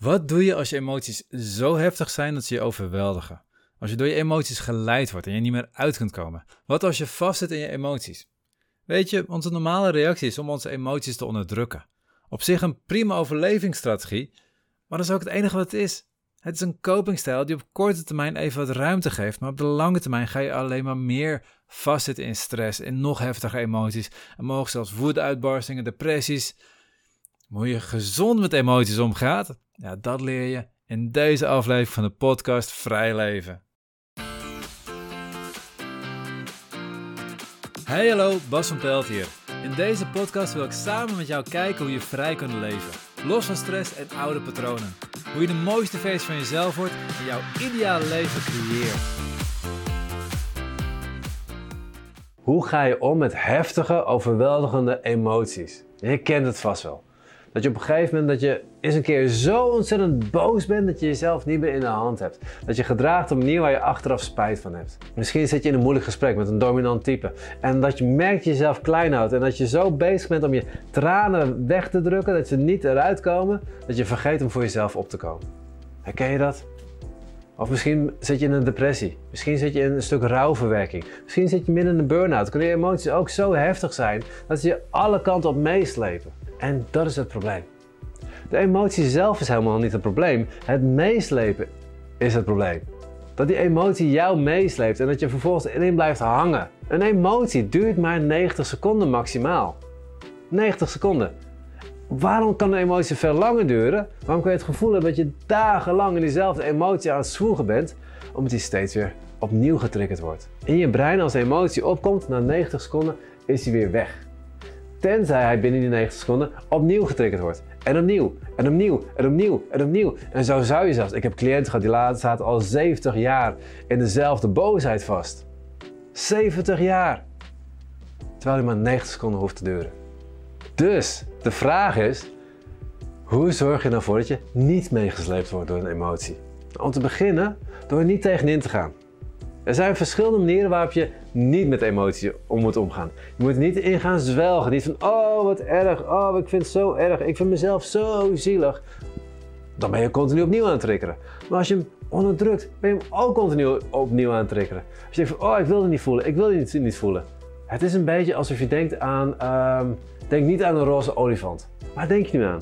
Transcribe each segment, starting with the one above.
Wat doe je als je emoties zo heftig zijn dat ze je overweldigen? Als je door je emoties geleid wordt en je niet meer uit kunt komen? Wat als je vastzit in je emoties? Weet je, onze normale reactie is om onze emoties te onderdrukken. Op zich een prima overlevingsstrategie, maar dat is ook het enige wat het is. Het is een copingstijl die op korte termijn even wat ruimte geeft, maar op de lange termijn ga je alleen maar meer vastzitten in stress, in nog heftige emoties en mogelijk zelfs woedeuitbarstingen, depressies. Hoe je gezond met emoties omgaat, ja, dat leer je in deze aflevering van de podcast Vrij Leven. Hey hallo, Bas van Pelt hier. In deze podcast wil ik samen met jou kijken hoe je vrij kunt leven. Los van stress en oude patronen. Hoe je de mooiste versie van jezelf wordt en jouw ideale leven creëert. Hoe ga je om met heftige, overweldigende emoties? Je kent het vast wel. Dat je op een gegeven moment dat je eens een keer zo ontzettend boos bent dat je jezelf niet meer in de hand hebt. Dat je gedraagt op een manier waar je achteraf spijt van hebt. Misschien zit je in een moeilijk gesprek met een dominant type. En dat je merkt je jezelf klein houdt. En dat je zo bezig bent om je tranen weg te drukken dat ze niet eruit komen. Dat je vergeet om voor jezelf op te komen. Herken je dat? Of misschien zit je in een depressie. Misschien zit je in een stuk rouwverwerking. Misschien zit je midden in een burn-out. Kunnen je emoties ook zo heftig zijn dat ze je alle kanten op meeslepen. En dat is het probleem. De emotie zelf is helemaal niet het probleem. Het meeslepen is het probleem. Dat die emotie jou meesleept en dat je vervolgens erin blijft hangen. Een emotie duurt maar 90 seconden maximaal. 90 seconden. Waarom kan een emotie veel langer duren? Waarom kan je het gevoel hebben dat je dagenlang in diezelfde emotie aan het zwoegen bent? Omdat die steeds weer opnieuw getriggerd wordt. In je brein als de emotie opkomt, na 90 seconden is die weer weg. Tenzij hij binnen die 90 seconden opnieuw getriggerd wordt. En opnieuw, en opnieuw, en opnieuw, en opnieuw. En zo zou je zelfs. Ik heb cliënten gehad die zaten al 70 jaar in dezelfde boosheid vast. 70 jaar. Terwijl hij maar 90 seconden hoeft te duren. Dus de vraag is: hoe zorg je nou voor dat je niet meegesleept wordt door een emotie? Om te beginnen door er niet tegenin te gaan. Er zijn verschillende manieren waarop je niet met emoties om moet omgaan. Je moet niet in gaan zwelgen. Niet van, oh wat erg, oh ik vind het zo erg, ik vind mezelf zo zielig. Dan ben je continu opnieuw aan het triggeren. Maar als je hem onderdrukt, ben je hem ook continu opnieuw aan het triggeren. Als je denkt van, oh ik wil het niet voelen, ik wil het niet, voelen. Het is een beetje alsof je denkt aan, uh, denk niet aan een roze olifant. Waar denk je nu aan?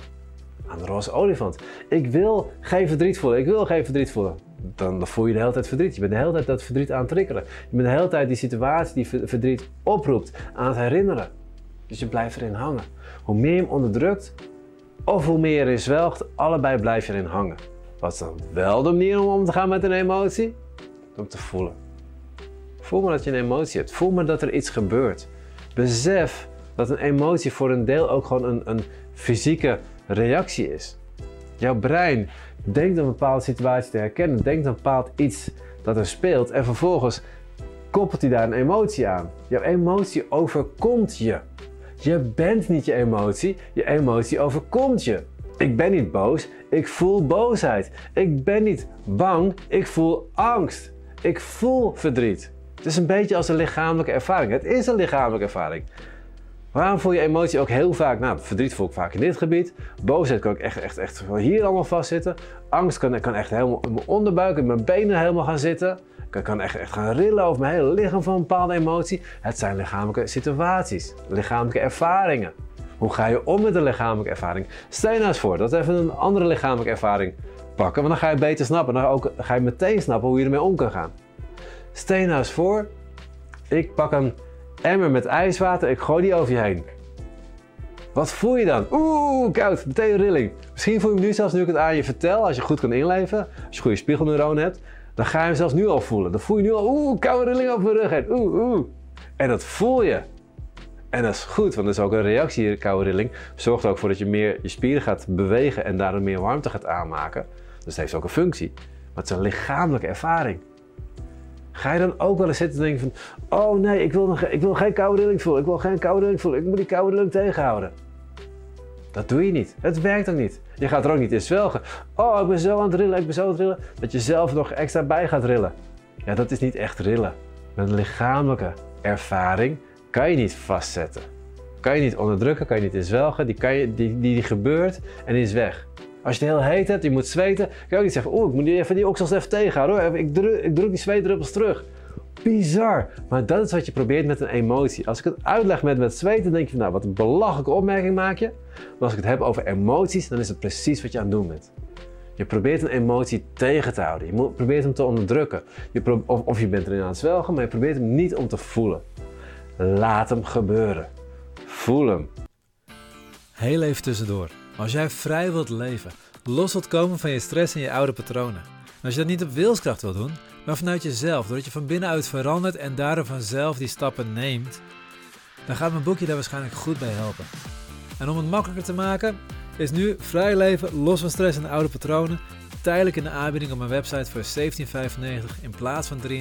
Aan een roze olifant. Ik wil geen verdriet voelen, ik wil geen verdriet voelen dan, voel je de hele tijd verdriet. Je bent de hele tijd dat verdriet aan het triggeren. Je bent de hele tijd die situatie die verdriet oproept aan het herinneren. Dus je blijft erin hangen. Hoe meer je hem onderdrukt, of hoe meer je zwelgt, allebei blijf je erin hangen. Wat is dan wel de manier om om te gaan met een emotie? Om te voelen. Voel maar dat je een emotie hebt. Voel maar dat er iets gebeurt. Besef dat een emotie voor een deel ook gewoon een, een fysieke reactie is. Jouw brein denkt een bepaalde situatie te herkennen, denkt een bepaald iets dat er speelt en vervolgens koppelt hij daar een emotie aan. Jouw emotie overkomt je. Je bent niet je emotie, je emotie overkomt je. Ik ben niet boos, ik voel boosheid. Ik ben niet bang, ik voel angst. Ik voel verdriet. Het is een beetje als een lichamelijke ervaring. Het is een lichamelijke ervaring. Waarom voel je emotie ook heel vaak? Nou, verdriet voel ik vaak in dit gebied. Boosheid kan ik echt, echt, echt hier allemaal vastzitten. Angst kan, kan echt helemaal in mijn onderbuik, in mijn benen helemaal gaan zitten. Ik kan echt, echt gaan rillen over mijn hele lichaam van een bepaalde emotie. Het zijn lichamelijke situaties, lichamelijke ervaringen. Hoe ga je om met een lichamelijke ervaring? Stel je nou eens voor dat even een andere lichamelijke ervaring pakken, want dan ga je beter snappen. Dan ook, ga je meteen snappen hoe je ermee om kan gaan. Stel je nou eens voor, ik pak een emmer met ijswater, ik gooi die over je heen. Wat voel je dan? Oeh, koud, meteen rilling. Misschien voel je hem nu zelfs nu ik het aan je vertel, als je goed kan inleven, als je goede spiegelneuronen hebt, dan ga je hem zelfs nu al voelen. Dan voel je nu al, oeh, koude rilling op mijn rug heen. Oeh, oeh. En dat voel je. En dat is goed, want dat is ook een reactie hier, koude rilling. Zorgt ook voor dat je meer je spieren gaat bewegen en daardoor meer warmte gaat aanmaken. Dus het heeft ook een functie. Maar het is een lichamelijke ervaring. Ga je dan ook wel eens zitten en denken van, oh nee, ik wil, nog, ik wil geen koude rilling voelen, ik wil geen koude rilling voelen, ik moet die koude rilling tegenhouden. Dat doe je niet. Het werkt ook niet. Je gaat er ook niet in zwelgen. Oh, ik ben zo aan het rillen, ik ben zo aan het rillen, dat je zelf nog extra bij gaat rillen. Ja, dat is niet echt rillen. Met een lichamelijke ervaring kan je niet vastzetten. Kan je niet onderdrukken, kan je niet in zwelgen, die, kan je, die, die, die gebeurt en die is weg. Als je het heel heet hebt, je moet zweten, kan je ook niet zeggen, oeh, ik moet even die oksels even tegenhouden hoor. Ik druk, ik druk die zweetdruppels terug. Bizar. Maar dat is wat je probeert met een emotie. Als ik het uitleg met, met zweten, denk je van, nou, wat een belachelijke opmerking maak je. Maar als ik het heb over emoties, dan is het precies wat je aan het doen bent. Je probeert een emotie tegen te houden. Je probeert hem te onderdrukken. Je of, of je bent erin aan het zwelgen, maar je probeert hem niet om te voelen. Laat hem gebeuren. Voel hem. Heel even tussendoor. Als jij vrij wilt leven, los wilt komen van je stress en je oude patronen. En als je dat niet op wilskracht wilt doen, maar vanuit jezelf, doordat je van binnenuit verandert en daardoor vanzelf die stappen neemt, dan gaat mijn boekje daar waarschijnlijk goed bij helpen. En om het makkelijker te maken, is nu vrij leven los van stress en oude patronen tijdelijk in de aanbieding op mijn website voor 17,95 in plaats van 23,95.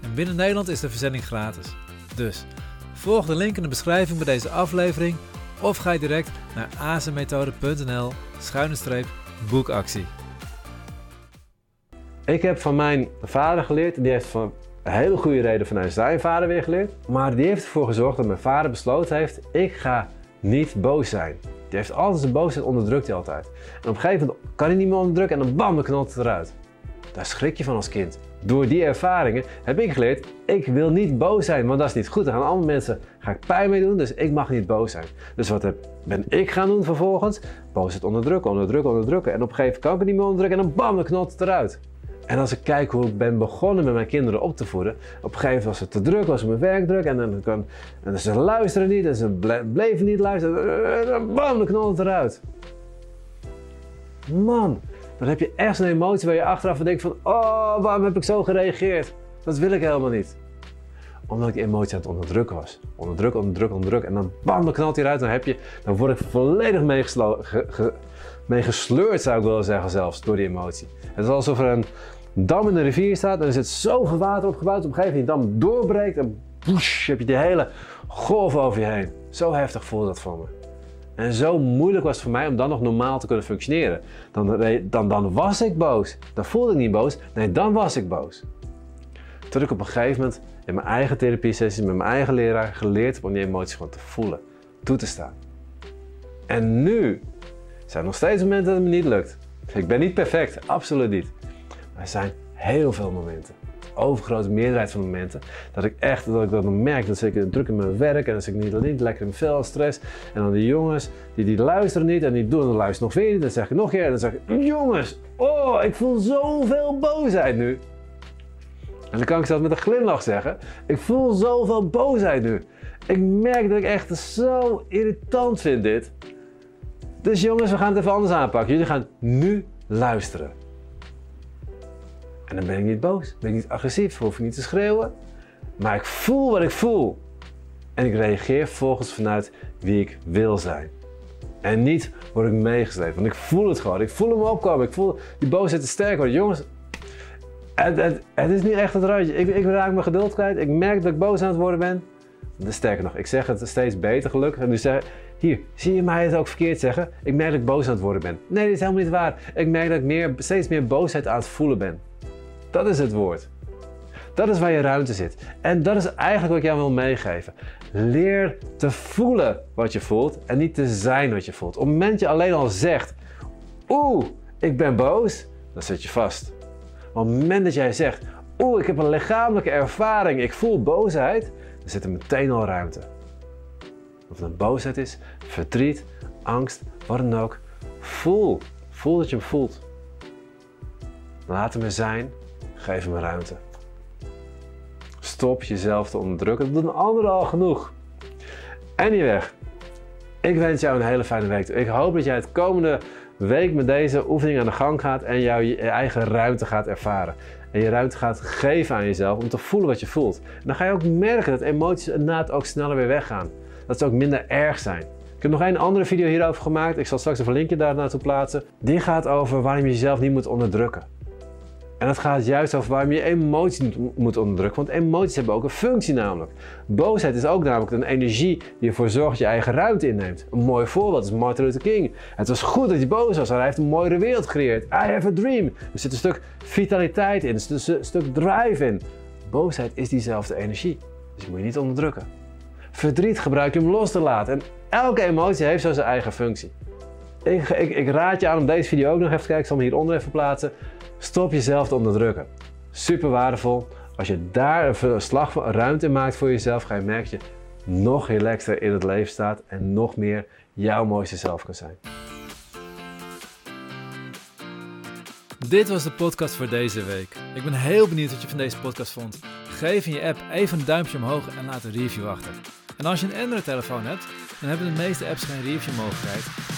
En binnen Nederland is de verzending gratis. Dus volg de link in de beschrijving bij deze aflevering of ga je direct naar azenmethode.nl schuine boekactie. Ik heb van mijn vader geleerd, die heeft van een hele goede reden vanuit zijn vader weer geleerd. Maar die heeft ervoor gezorgd dat mijn vader besloten heeft, ik ga niet boos zijn. Die heeft altijd zijn boosheid onderdrukt hij altijd. En op een gegeven moment kan hij niet meer onderdrukken en dan bam, dan knalt het eruit. Daar schrik je van als kind. Door die ervaringen heb ik geleerd, ik wil niet boos zijn, want dat is niet goed. Dan gaan andere mensen, ga ik pijn mee doen, dus ik mag niet boos zijn. Dus wat ben ik gaan doen vervolgens? Boosheid onderdrukken, onderdrukken, onderdrukken. En op een gegeven moment kan ik het niet meer onderdrukken en dan bam, dan knalt het eruit. En als ik kijk hoe ik ben begonnen met mijn kinderen op te voeden, op een gegeven moment was het te druk, was mijn werk druk en dan, kan, en ze luisteren niet en ze bleven niet luisteren. En bam, dan knalt het eruit. Man, dan heb je echt een emotie waar je achteraf denkt van, oh, waarom heb ik zo gereageerd? Dat wil ik helemaal niet. Omdat ik die emotie aan het onderdrukken was. Onderdrukken, onderdrukken, onderdrukken. En dan bam, dan knalt hij eruit. Dan, heb je, dan word ik volledig meegesleurd, zou ik willen zeggen zelfs, door die emotie. Het is alsof er een dam in de rivier staat en er zit zoveel water opgebouwd. Op een gegeven moment die dam doorbreekt en heb je die hele golf over je heen. Zo heftig voelde dat voor me. En zo moeilijk was het voor mij om dan nog normaal te kunnen functioneren. Dan, dan, dan was ik boos. Dan voelde ik niet boos. Nee, dan was ik boos. Tot ik op een gegeven moment in mijn eigen therapie-sessies met mijn eigen leraar geleerd om die emoties gewoon te voelen, toe te staan. En nu zijn er nog steeds momenten dat het me niet lukt. Ik ben niet perfect, absoluut niet. Maar er zijn heel veel momenten overgrote meerderheid van momenten, dat ik echt dat ik dat dan merk. Dat ik druk in mijn werk en zit ik niet, niet lekker in veel stress. En dan die jongens, die, die luisteren niet en die doen en dan luisteren nog weer niet. Dan zeg ik nog een keer dan zeg ik, jongens, oh, ik voel zoveel boosheid nu. En dan kan ik zelfs met een glimlach zeggen, ik voel zoveel boosheid nu. Ik merk dat ik echt zo irritant vind dit. Dus jongens, we gaan het even anders aanpakken. Jullie gaan nu luisteren. En dan ben ik niet boos, ben ik niet agressief, hoef ik niet te schreeuwen. Maar ik voel wat ik voel. En ik reageer volgens vanuit wie ik wil zijn. En niet word ik meegesleept, want ik voel het gewoon. Ik voel hem opkomen, ik voel die boosheid te sterk worden. Jongens, het, het, is niet echt het randje. Ik, ik raak mijn geduld kwijt, ik merk dat ik boos aan het worden ben. Sterker nog, ik zeg het steeds beter gelukkig. En nu zeg hier, zie je mij het ook verkeerd zeggen? Ik merk dat ik boos aan het worden ben. Nee, dit is helemaal niet waar. Ik merk dat ik meer, steeds meer boosheid aan het voelen ben. Dat is het woord. Dat is waar je ruimte zit. En dat is eigenlijk wat ik jou wil meegeven. Leer te voelen wat je voelt en niet te zijn wat je voelt. Op het moment je alleen al zegt, oeh, ik ben boos, dan zit je vast. Op het moment dat jij zegt, oeh, ik heb een lichamelijke ervaring, ik voel boosheid, dan zit er meteen al ruimte. Of het een boosheid is, verdriet, angst, wat dan ook. Voel. Voel dat je hem voelt. Laat hem er zijn Geef hem ruimte. Stop jezelf te onderdrukken. Dat doen anderen al genoeg. Anyway, ik wens jou een hele fijne week. Ik hoop dat jij het komende week met deze oefening aan de gang gaat en jouw je eigen ruimte gaat ervaren. En je ruimte gaat geven aan jezelf om te voelen wat je voelt. En dan ga je ook merken dat emoties inderdaad ook sneller weer weggaan. Dat ze ook minder erg zijn. Ik heb nog een andere video hierover gemaakt. Ik zal straks een linkje daar naartoe plaatsen. Die gaat over waarom je jezelf niet moet onderdrukken. En het gaat juist over waarom je emoties moet onderdrukken. Want emoties hebben ook een functie namelijk. Boosheid is ook namelijk een energie die ervoor zorgt dat je eigen ruimte inneemt. Een mooi voorbeeld is Martin Luther King. Het was goed dat hij boos was, hij heeft een mooiere wereld gecreëerd. I have a dream. Er zit een stuk vitaliteit in, er zit een stuk drive in. Boosheid is diezelfde energie. Dus je moet je niet onderdrukken. Verdriet gebruik je om los te laten. En elke emotie heeft zo zijn eigen functie. Ik, ik, ik raad je aan om deze video ook nog even te kijken. Ik zal hem hieronder even plaatsen. Stop jezelf te onderdrukken. Super waardevol. Als je daar een slag van ruimte maakt voor jezelf, ga je merken dat je nog relaxter in het leven staat en nog meer jouw mooiste zelf kan zijn. Dit was de podcast voor deze week. Ik ben heel benieuwd wat je van deze podcast vond. Geef in je app even een duimpje omhoog en laat een review achter. En als je een Android-telefoon hebt, dan hebben de meeste apps geen review-mogelijkheid.